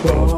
Oh.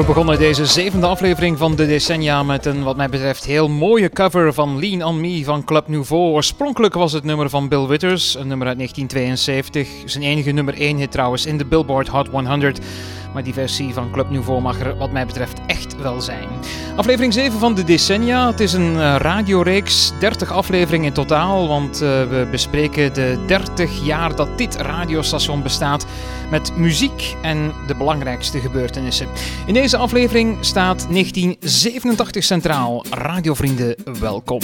We begonnen deze zevende aflevering van de decennia met een wat mij betreft heel mooie cover van Lean On Me van Club Nouveau. Oorspronkelijk was het nummer van Bill Withers, een nummer uit 1972. Zijn enige nummer 1 hit trouwens in de Billboard Hot 100. Maar die versie van Club Nouveau mag er wat mij betreft echt wel zijn. Aflevering 7 van de Decennia. Het is een eh, radioreeks, 30 afleveringen in totaal. Want eh, we bespreken de 30 jaar dat dit radiostation bestaat met muziek en de belangrijkste gebeurtenissen. In deze aflevering staat 1987 centraal. Radiovrienden, welkom.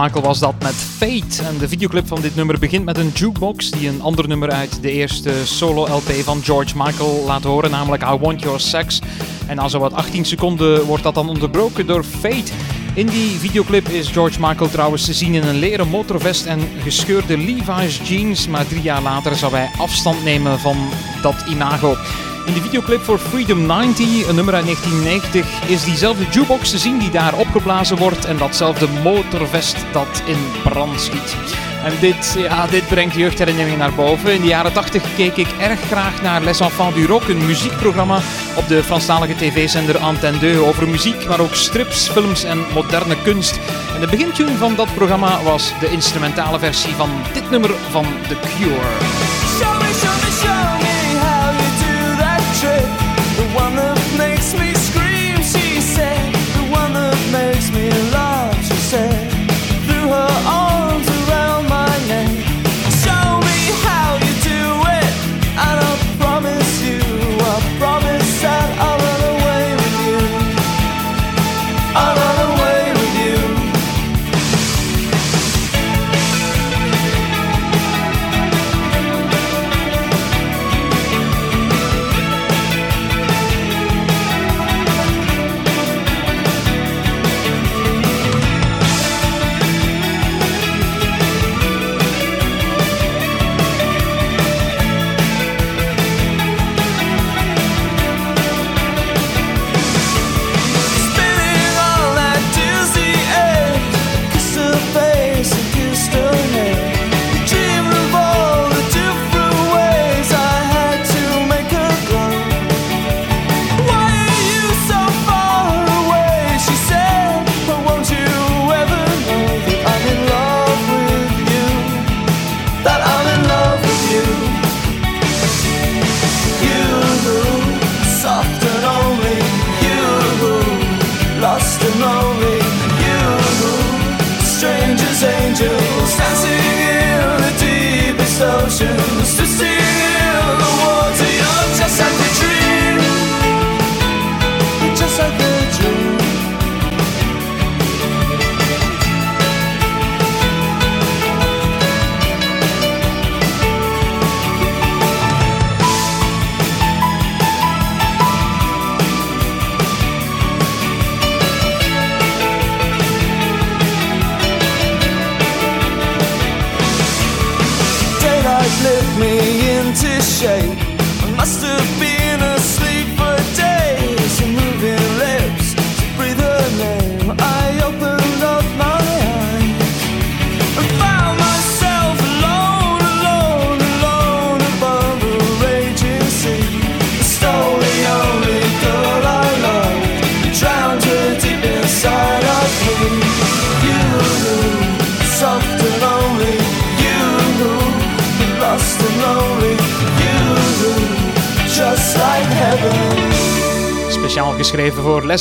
Michael was dat met Fate. En de videoclip van dit nummer begint met een jukebox die een ander nummer uit de eerste solo-LP van George Michael laat horen, namelijk I Want Your Sex. En na zowat 18 seconden wordt dat dan onderbroken door Fate. In die videoclip is George Michael trouwens te zien in een leren motorvest en gescheurde Levi's jeans, maar drie jaar later zal hij afstand nemen van dat imago. In de videoclip voor Freedom 90, een nummer uit 1990, is diezelfde jukebox te zien die daar opgeblazen wordt en datzelfde motorvest dat in brand schiet. En dit, ja, dit brengt jeugdherinneringen naar boven. In de jaren 80 keek ik erg graag naar Les Enfants du Rock, een muziekprogramma op de Franstalige tv-zender Antenne 2 over muziek, maar ook strips, films en moderne kunst. En de begintune van dat programma was de instrumentale versie van dit nummer van The Cure.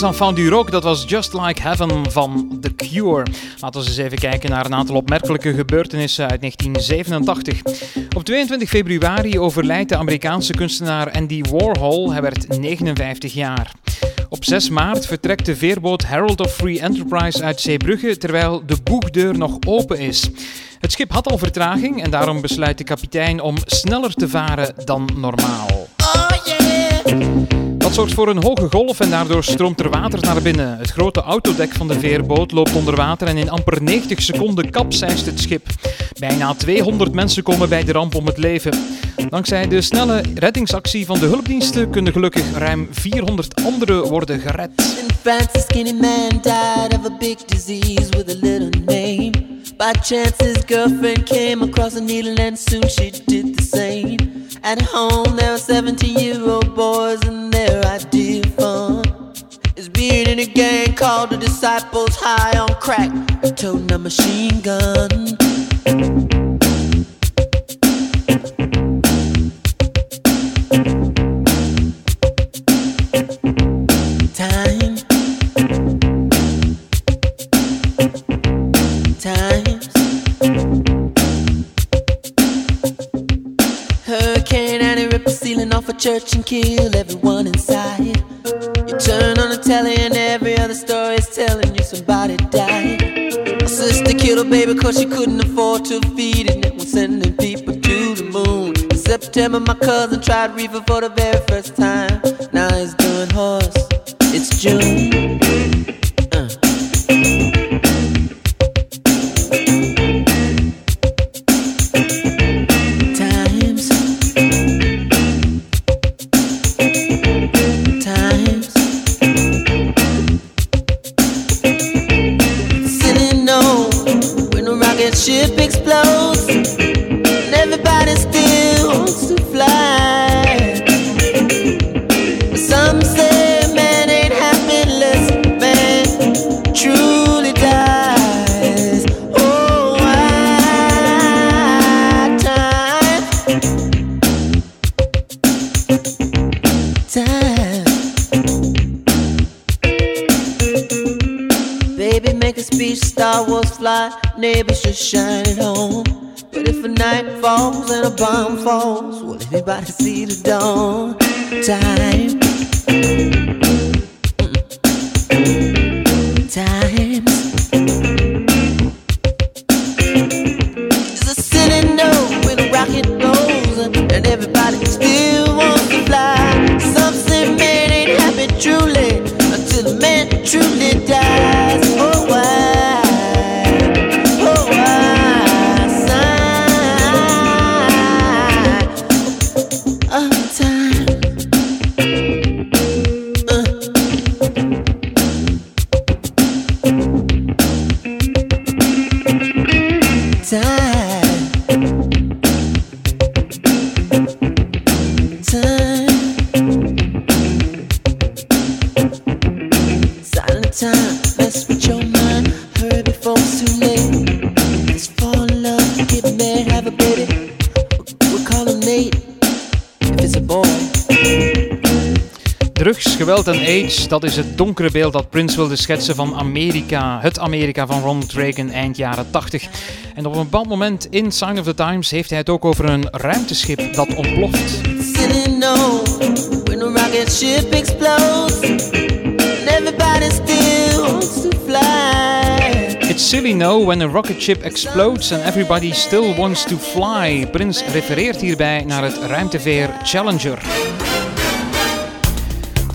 Rock, dat was Just Like Heaven van The Cure. Laten we eens even kijken naar een aantal opmerkelijke gebeurtenissen uit 1987. Op 22 februari overlijdt de Amerikaanse kunstenaar Andy Warhol. Hij werd 59 jaar. Op 6 maart vertrekt de veerboot Herald of Free Enterprise uit Zeebrugge terwijl de boegdeur nog open is. Het schip had al vertraging en daarom besluit de kapitein om sneller te varen dan normaal. Oh. Dat zorgt voor een hoge golf en daardoor stroomt er water naar binnen. Het grote autodek van de veerboot loopt onder water en in amper 90 seconden kapseist het schip. Bijna 200 mensen komen bij de ramp om het leven. Dankzij de snelle reddingsactie van de hulpdiensten kunnen gelukkig ruim 400 anderen worden gered. A and soon she did the same. At home, there are 17 year old boys, and their idea of fun is being in a gang called the Disciples High on Crack, toting a machine gun. Church and kill everyone inside. You turn on the telly and every other story is telling you somebody died. My sister killed her baby cause she couldn't afford to feed it. And was sending people to the moon. In September, my cousin tried reefer for the very first time. Now he's doing horse. It's June. Uh. Bomb falls, will everybody see the dawn? Time. AIDS, dat is het donkere beeld dat Prince wilde schetsen van Amerika. Het Amerika van Ronald Reagan eind jaren 80. En op een bepaald moment in Sign of the Times heeft hij het ook over een ruimteschip dat ontploft. It's silly no when a rocket ship explodes and everybody still wants to fly. Prince refereert hierbij naar het ruimteveer Challenger.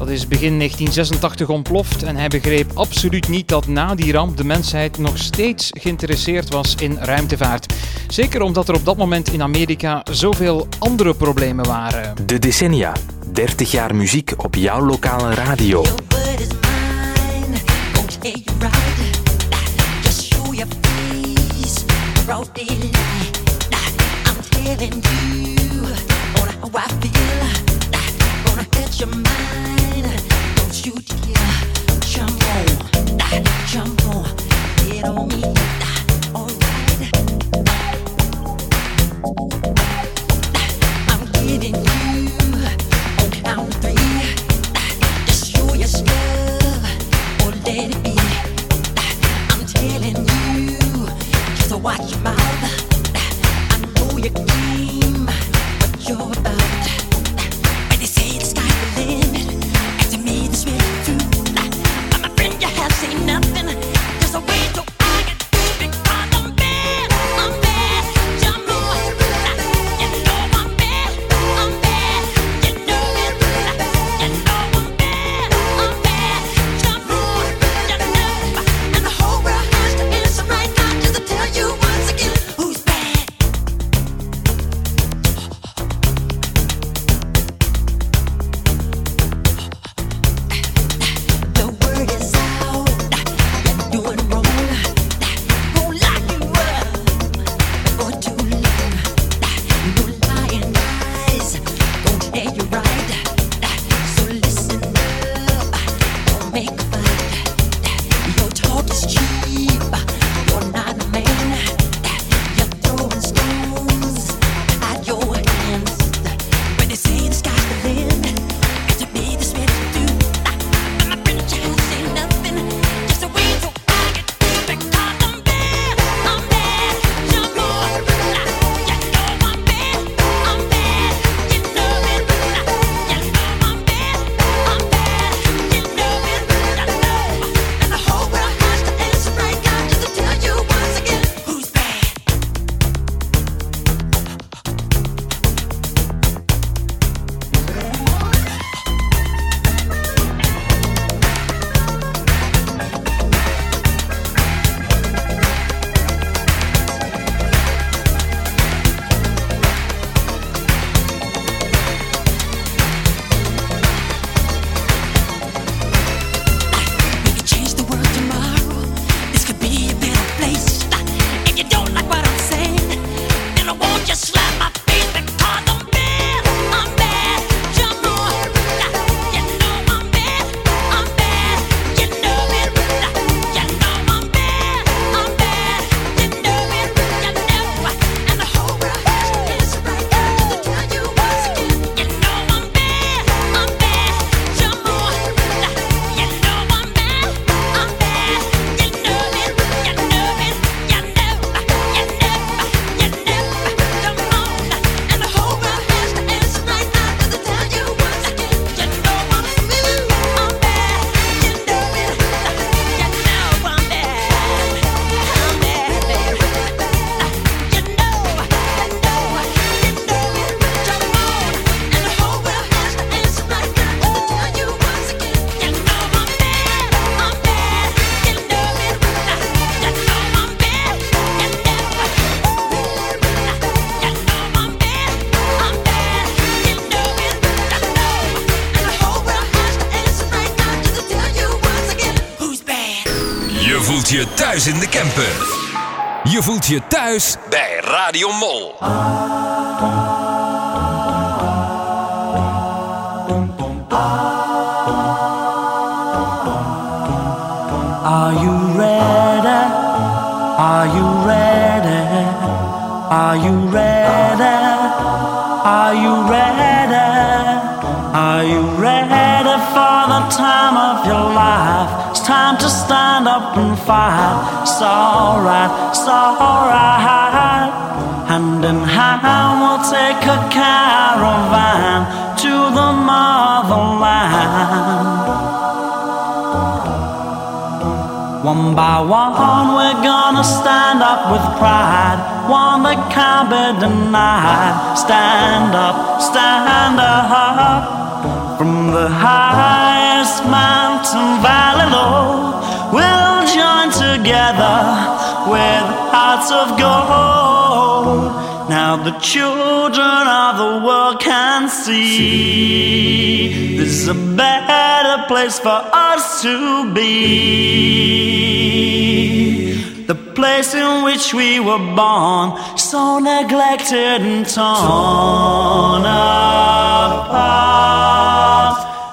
Dat is begin 1986 ontploft en hij begreep absoluut niet dat na die ramp de mensheid nog steeds geïnteresseerd was in ruimtevaart. Zeker omdat er op dat moment in Amerika zoveel andere problemen waren. De decennia. 30 jaar muziek op jouw lokale radio. Your watch your mouth. I know your game, what you're about. In de camper. Je voelt je thuis bij Radio Mol. It's alright, it's alright. Hand in hand, we'll take a caravan to the motherland. One by one, we're gonna stand up with pride. One that can't be denied. Stand up, stand up. From the highest mountain valley low, we'll together with hearts of gold. Now the children of the world can see this is a better place for us to be. The place in which we were born, so neglected and torn apart.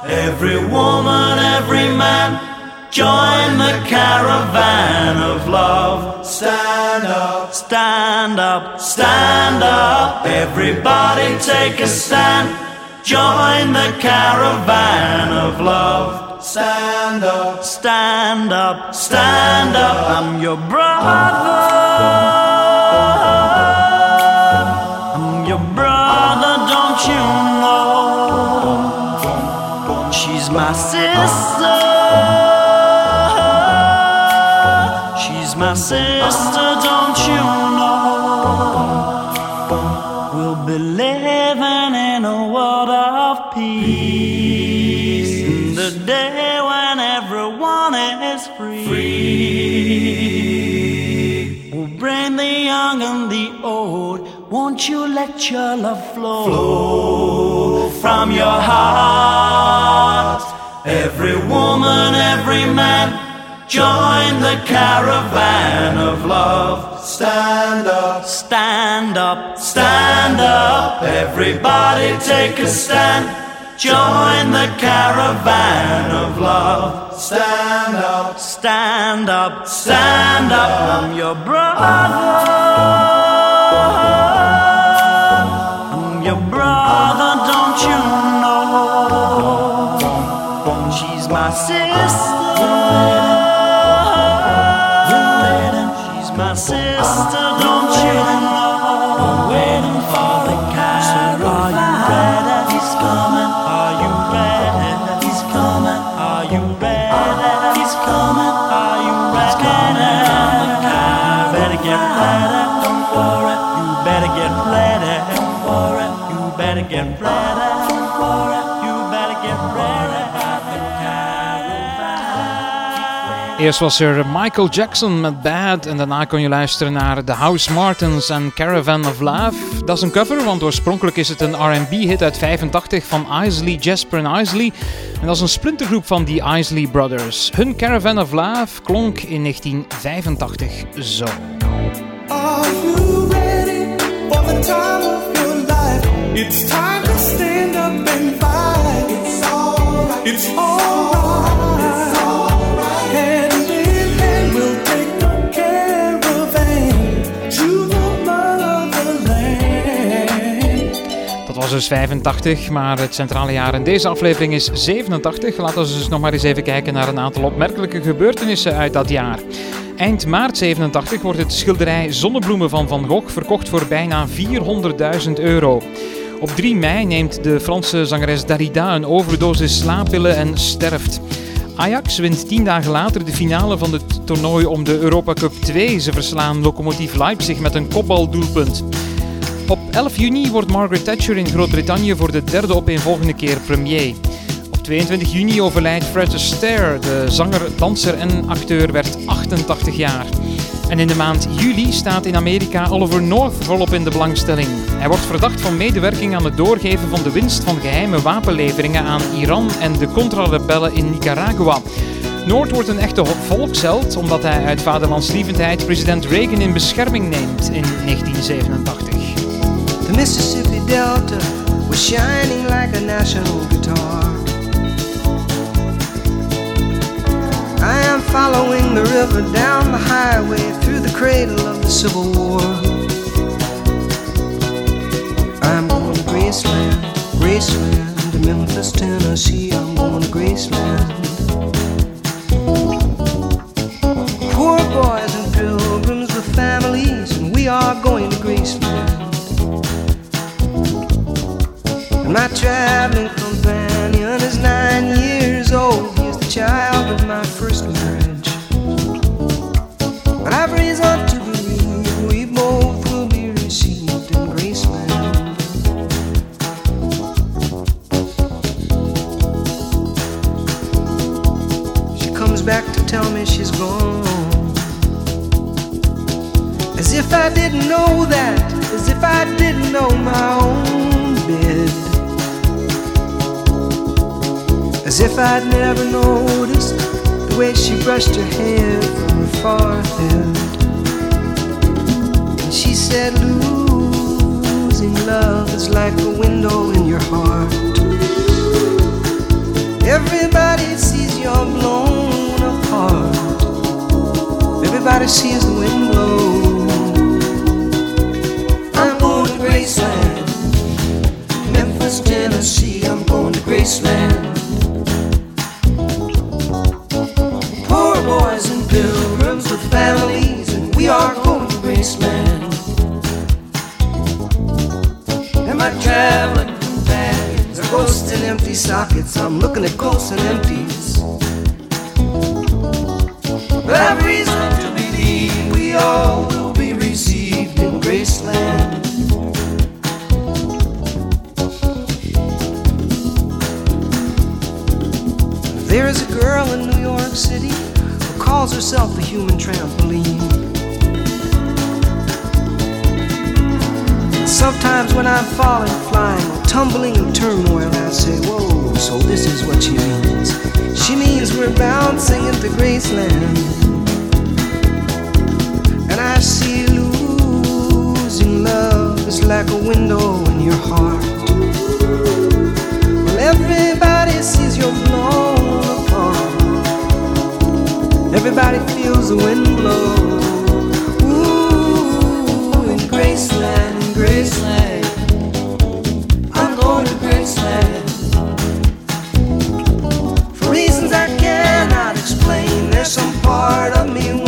Every woman, every man, join the caravan of love. Stand up, stand up, stand up. Everybody take a stand. Join the caravan of love. Stand up, stand up, stand up. I'm your brother. I'm your brother, don't you know? She's my sister. My sister, don't you know? We'll be living in a world of peace. In the day when everyone is free. We'll bring the young and the old. Won't you let your love flow, from your heart? Every woman, every man, join the caravan of love. Stand up, stand up, stand up. Everybody take a stand. Join the caravan of love. Stand up, stand up, stand up. I'm your brother. I'm your brother, don't you know? She's my sister. Get ready. Don't worry. You better get ready. The caravan. Eerst was er Michael Jackson met Bad en daarna kon je luisteren naar The House Martins en Caravan of Love. Dat is een cover, want oorspronkelijk is het een R&B-hit uit 85 van Isley, Jasper en Isley. En dat is een splintergroep van die Isley Brothers. Hun Caravan of Love klonk in 1985 zo. Are you ready for the time of? It's time to stand up and fight. It's alright. It's alright. Caravan to the. Dat was dus 85, maar het centrale jaar in deze aflevering is 87. Laten we dus nog maar eens even kijken naar een aantal opmerkelijke gebeurtenissen uit dat jaar. Eind maart 87 wordt het schilderij Zonnebloemen van Van Gogh verkocht voor bijna 400.000 euro. Op 3 mei neemt de Franse zangeres Darida een overdosis slaappillen en sterft. Ajax wint tien dagen later de finale van het toernooi om de Europa Cup 2. Ze verslaan Lokomotief Leipzig met een kopbaldoelpunt. Op 11 juni wordt Margaret Thatcher in Groot-Brittannië voor de derde opeenvolgende keer premier. Op 22 juni overlijdt Fred Astaire. De zanger, danser en acteur werd 88 jaar. En in de maand juli staat in Amerika Oliver North volop in de belangstelling. Hij wordt verdacht van medewerking aan het doorgeven van de winst van geheime wapenleveringen aan Iran en de contra-rebellen in Nicaragua. Noord wordt een echte volksheld omdat hij uit vaderlandslievendheid president Reagan in bescherming neemt in 1987. The Mississippi Delta was shining like a national guitar. Following the river down the highway through the cradle of the Civil War. I'm going to Graceland, Graceland, to Memphis, Tennessee. I'm going to Graceland. Poor boys and pilgrims with families, and we are going to Graceland. And my traveling companion is nine years old. He is the child if I didn't know that, as if I didn't know my own bed. As if I'd never noticed the way she brushed her hair from her forehead. And she said, Losing love is like a window in your heart. Everybody sees you're blown apart. Everybody sees the wind blow. Tennessee. I'm going to Graceland. Poor boys and pilgrims with families, and we are going to Graceland. And my traveling companions are ghosts in empty sockets. I'm looking at ghosts and empties. Human trampoline. Sometimes when I'm falling, flying, or tumbling in turmoil, I say, Whoa, so this is what she means. She means we're bouncing into Graceland. And I see losing love is like a window in your heart. Well, everybody sees you're Everybody feels the wind blow. Ooh, in Graceland, in Graceland. I'm going to Graceland. For reasons I cannot explain, there's some part of me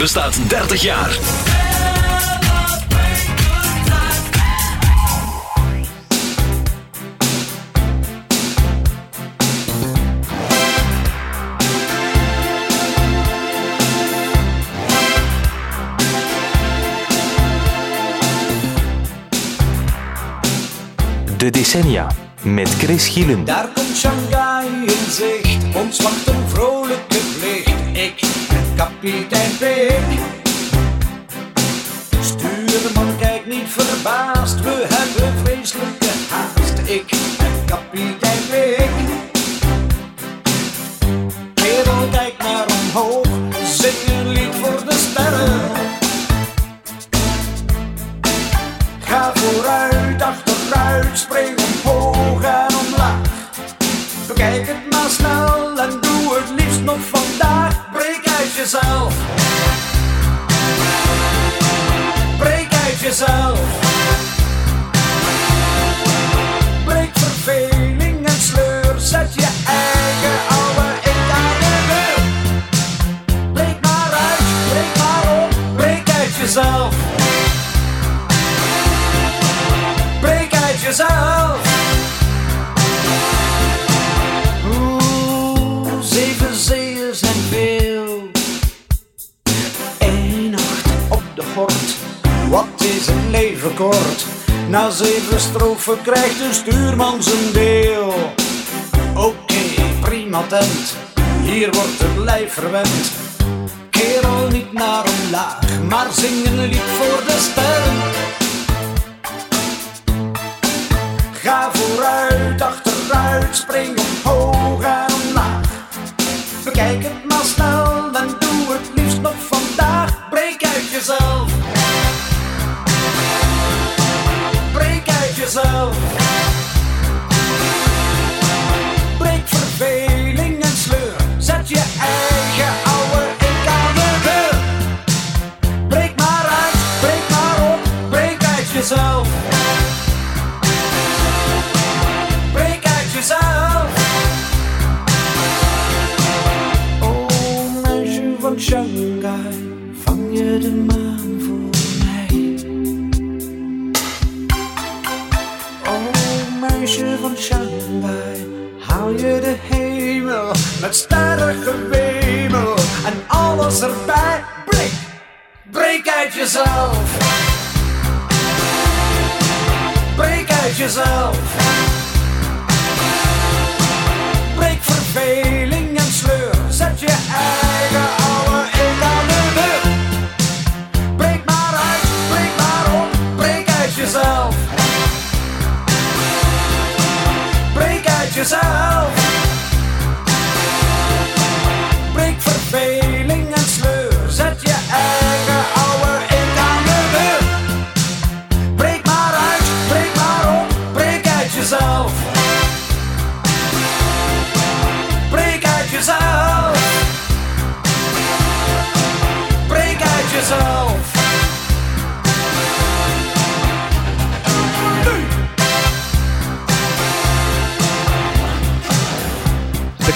Bestaat 30 jaar. De decennia met Chris Gielen. Daar komt Shanghai in zicht, ons wacht een vrolijke ben kapitein Pik. Stuurman kijkt niet verbaasd, we hebben vreselijke haast. Ik ben kapitein Pik. Kerel, kijk maar omhoog, zing een lied voor de sterren. Ga vooruit, achteruit, spring jezelf. Breek uit jezelf. Na zeven strofen krijgt de stuurman zijn deel. Oké, prima tent, hier wordt het lijf verwend. Kerel niet naar omlaag, maar zing een lied voor de sterren. Ga vooruit, achteruit, spring omhoog en omlaag. Bekijk het maar snel en doe het liefst nog vandaag. Breek uit jezelf. Jezelf. Breek verveling en sleur. Zet je eigen oude ik aan de deur. Breek maar uit, breek maar op, breek uit jezelf. Breek uit jezelf. Oh, meisje van Shanghai, vang je de maan uit jezelf. Breek uit jezelf. Breek verveling en sleur. Zet je eigen oude ik aan de deur. Breek maar uit, breek maar op, breek uit jezelf. Breek uit jezelf.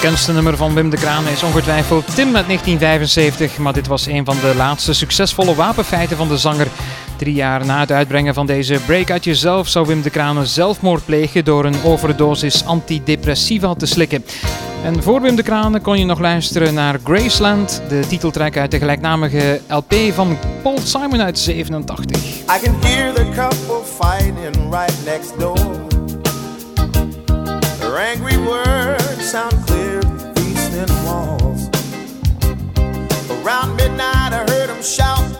Bekendste nummer van Wim de Kraan is ongetwijfeld Tim uit 1975, maar dit was een van de laatste succesvolle wapenfeiten van de zanger. Drie jaar na het uitbrengen van deze Break Out Yourself zou Wim de Kraan zelfmoord plegen door een overdosis antidepressiva te slikken. En voor Wim de Kraan kon je nog luisteren naar Graceland, de titeltrack uit de gelijknamige LP van Paul Simon uit 87. I can hear the couple angry words sound clear Around midnight, I heard them shout,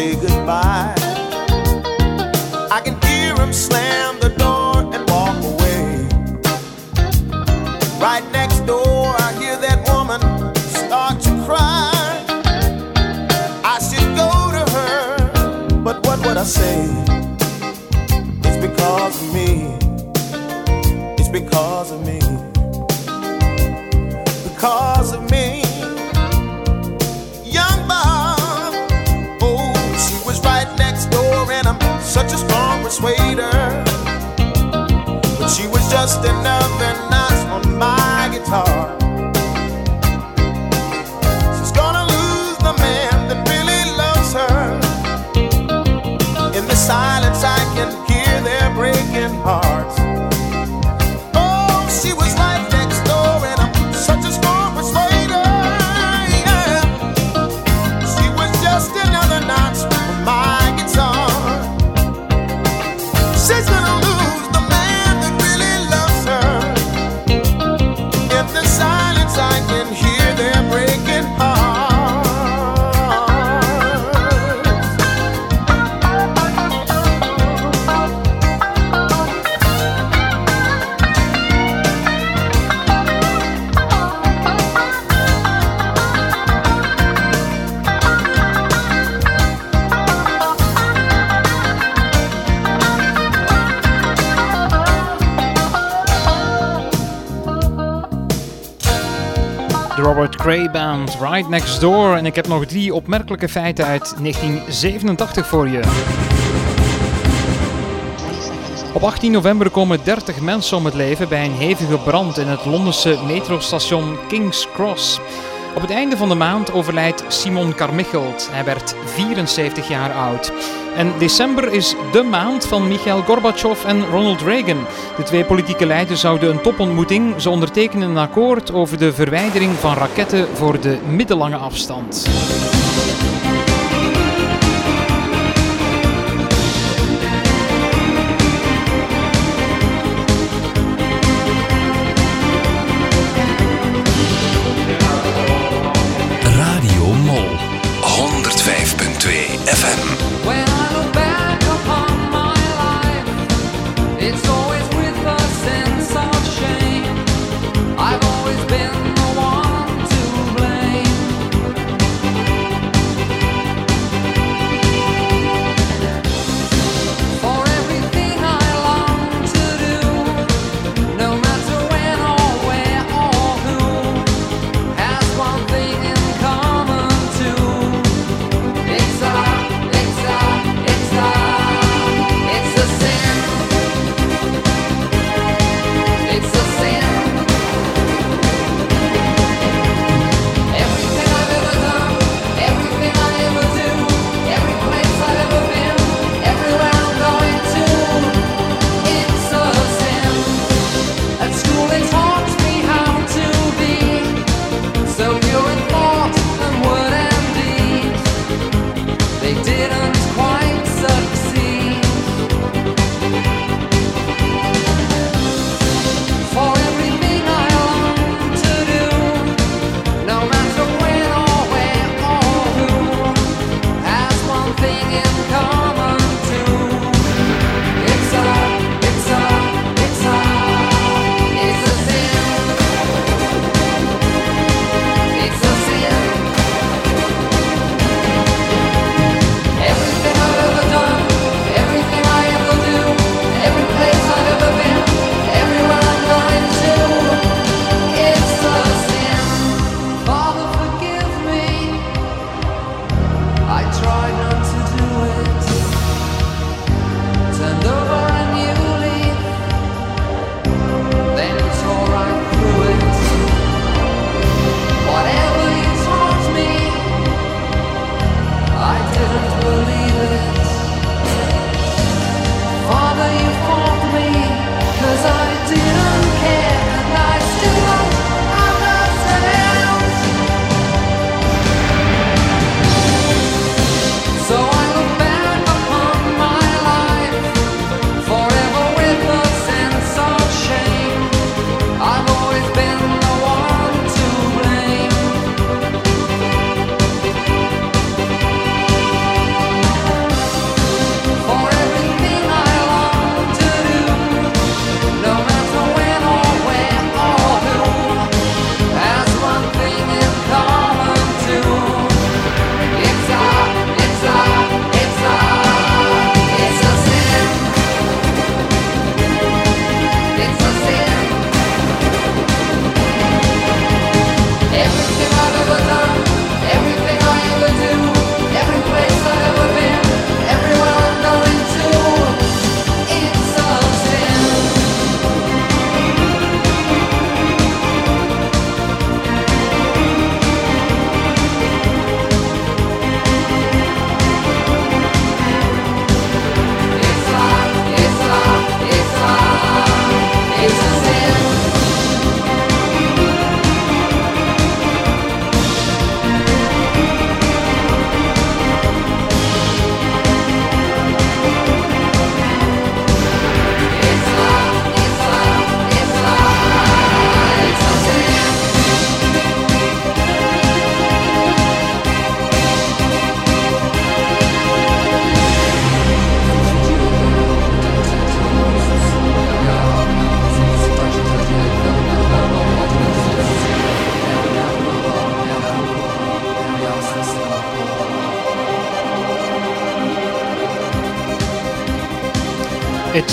say goodbye. I can hear him slam the door and walk away. Right next door, I hear that woman start to cry. I should go to her, but what would I say? Strong persuader. But she was just another notch on my guitar. Robert Cray Band, Right Next Door. En ik heb nog drie opmerkelijke feiten uit 1987 voor je. Op 18 november komen 30 mensen om het leven bij een hevige brand in het Londense metrostation King's Cross. Op het einde van de maand overlijdt Simon Carmichelt. Hij werd 74 jaar oud. En december is de maand van Mikhail Gorbachev en Ronald Reagan. De twee politieke leiders zouden een topontmoeting. Ze ondertekenen een akkoord over de verwijdering van raketten voor de middellange afstand.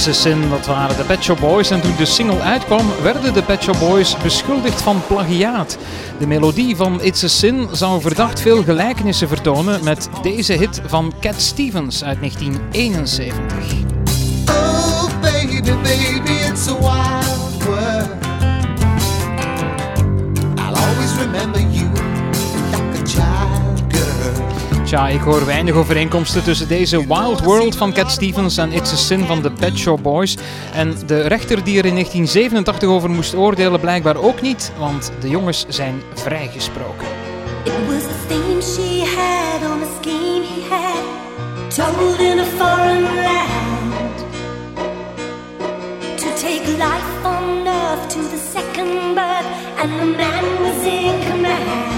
A Sin, dat waren de Pet Shop Boys. En toen de single uitkwam, werden de Pet Shop Boys beschuldigd van plagiaat. De melodie van It's a Sin zou verdacht veel gelijkenissen vertonen met deze hit van Cat Stevens uit 1971. Oh, baby, baby, it's a wild Tja, ik hoor weinig overeenkomsten tussen deze Wild World van Cat Stevens en It's a Sin van de Pet Shop Boys. En de rechter die er in 1987 over moest oordelen blijkbaar ook niet, want de jongens zijn vrijgesproken. It was she had on told in a foreign land. To take life on earth to the second birth, and the man was in command.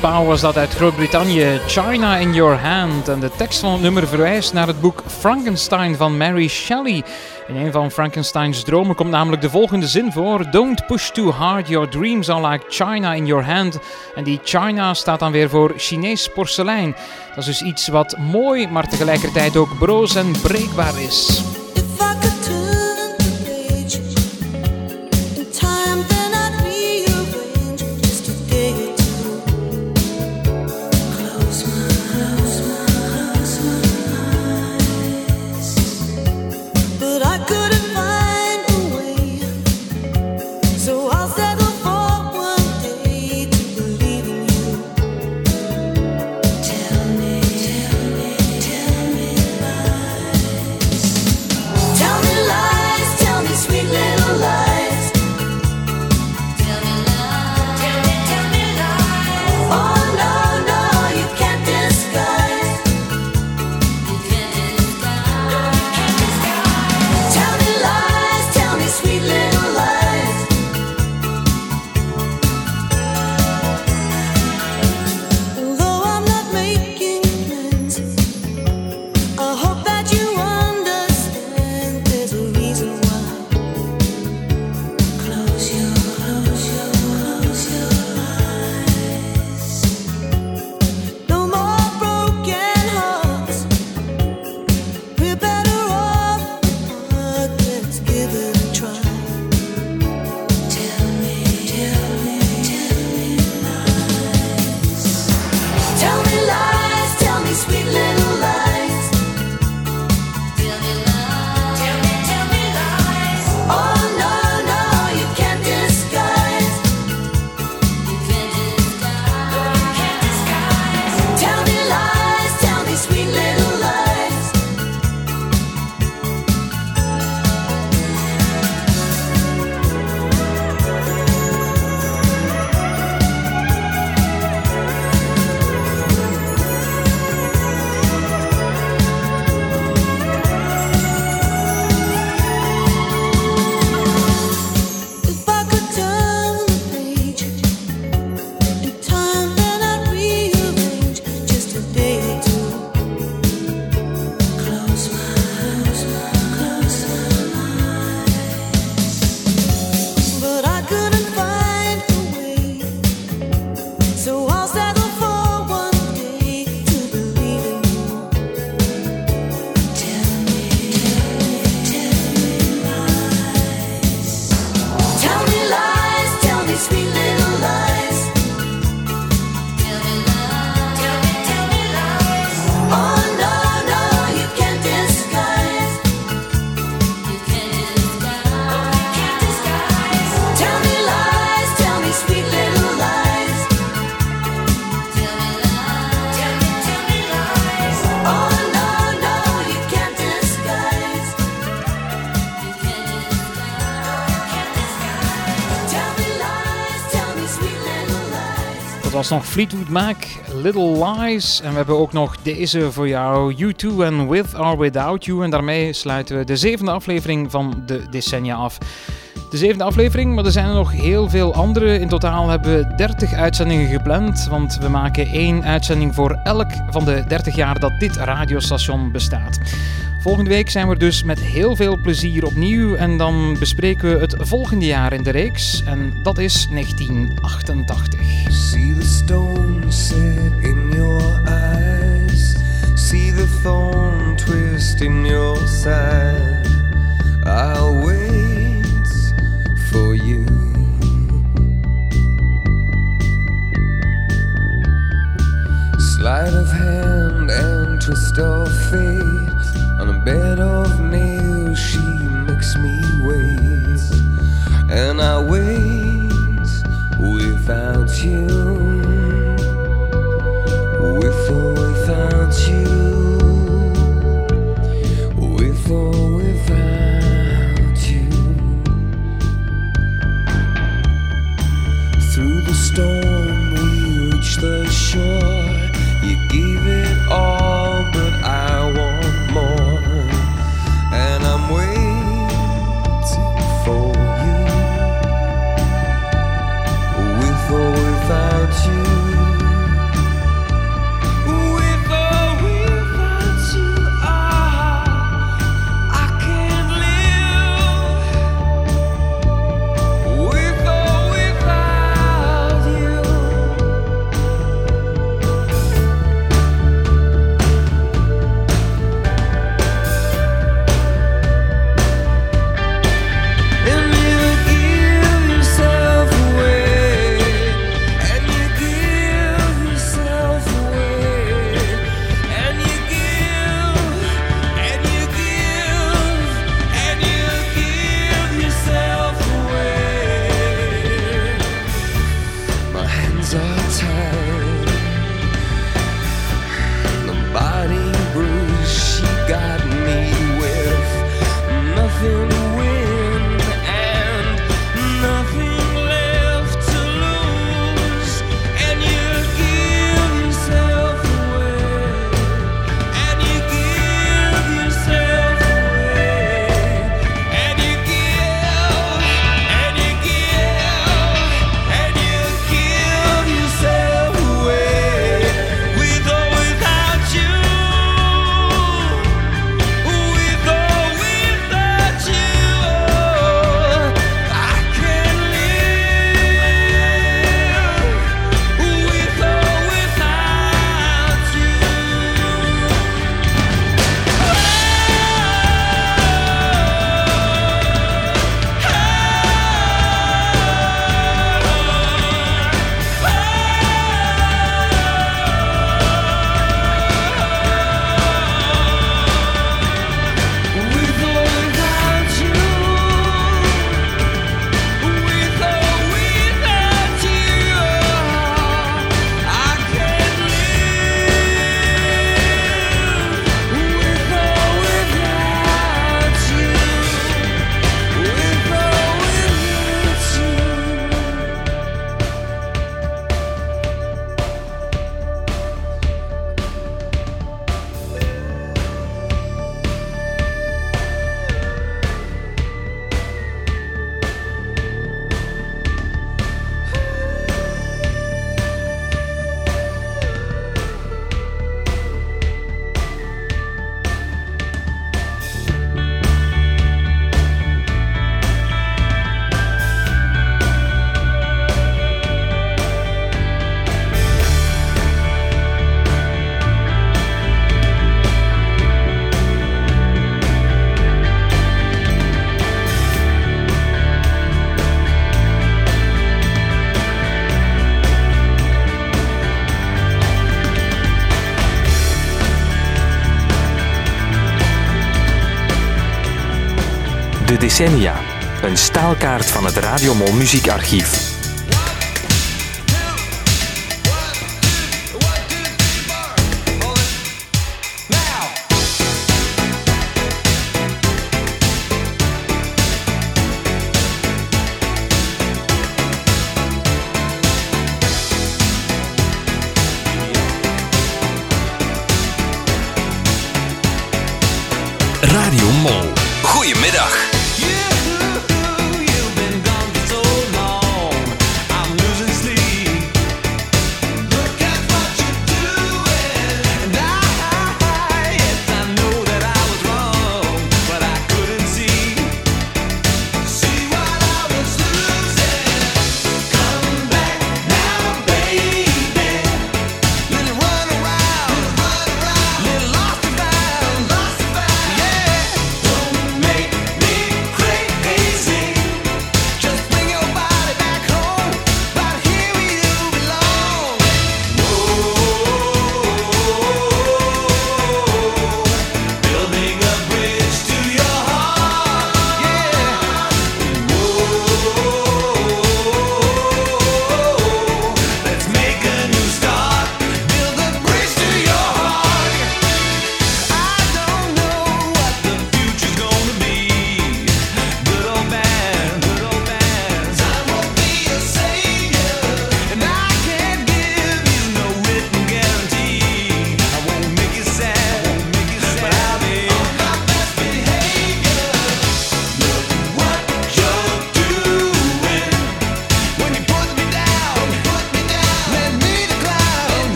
Pauw was dat uit Groot-Brittannië, China in Your Hand. En de tekst van het nummer verwijst naar het boek Frankenstein van Mary Shelley. In een van Frankensteins dromen komt namelijk de volgende zin voor: Don't push too hard, your dreams are like China in your hand. En die China staat dan weer voor Chinees porselein. Dat is dus iets wat mooi, maar tegelijkertijd ook broos en breekbaar is. Dat was nog Fleetwood Mac, Little Lies. En we hebben ook nog deze voor jou, U2 en With or Without You. En daarmee sluiten we de zevende aflevering van de decennia af. De zevende aflevering, maar er zijn er nog heel veel andere. In totaal hebben we 30 uitzendingen gepland, want we maken één uitzending voor elk van de 30 jaar dat dit radiostation bestaat. Volgende week zijn we dus met heel veel plezier opnieuw en dan bespreken we het volgende jaar in de reeks en dat is 1988. See the stone set in your eyes. See the thorn twist in your side. For you. Sleight of hand and twist of fate. On a bed of nails, she makes me wait. And I wait without you. With or without you. With or without storm, we reach the shore. You gave it all, but I decennia. Een staalkaart van het Radiomol muziekarchief.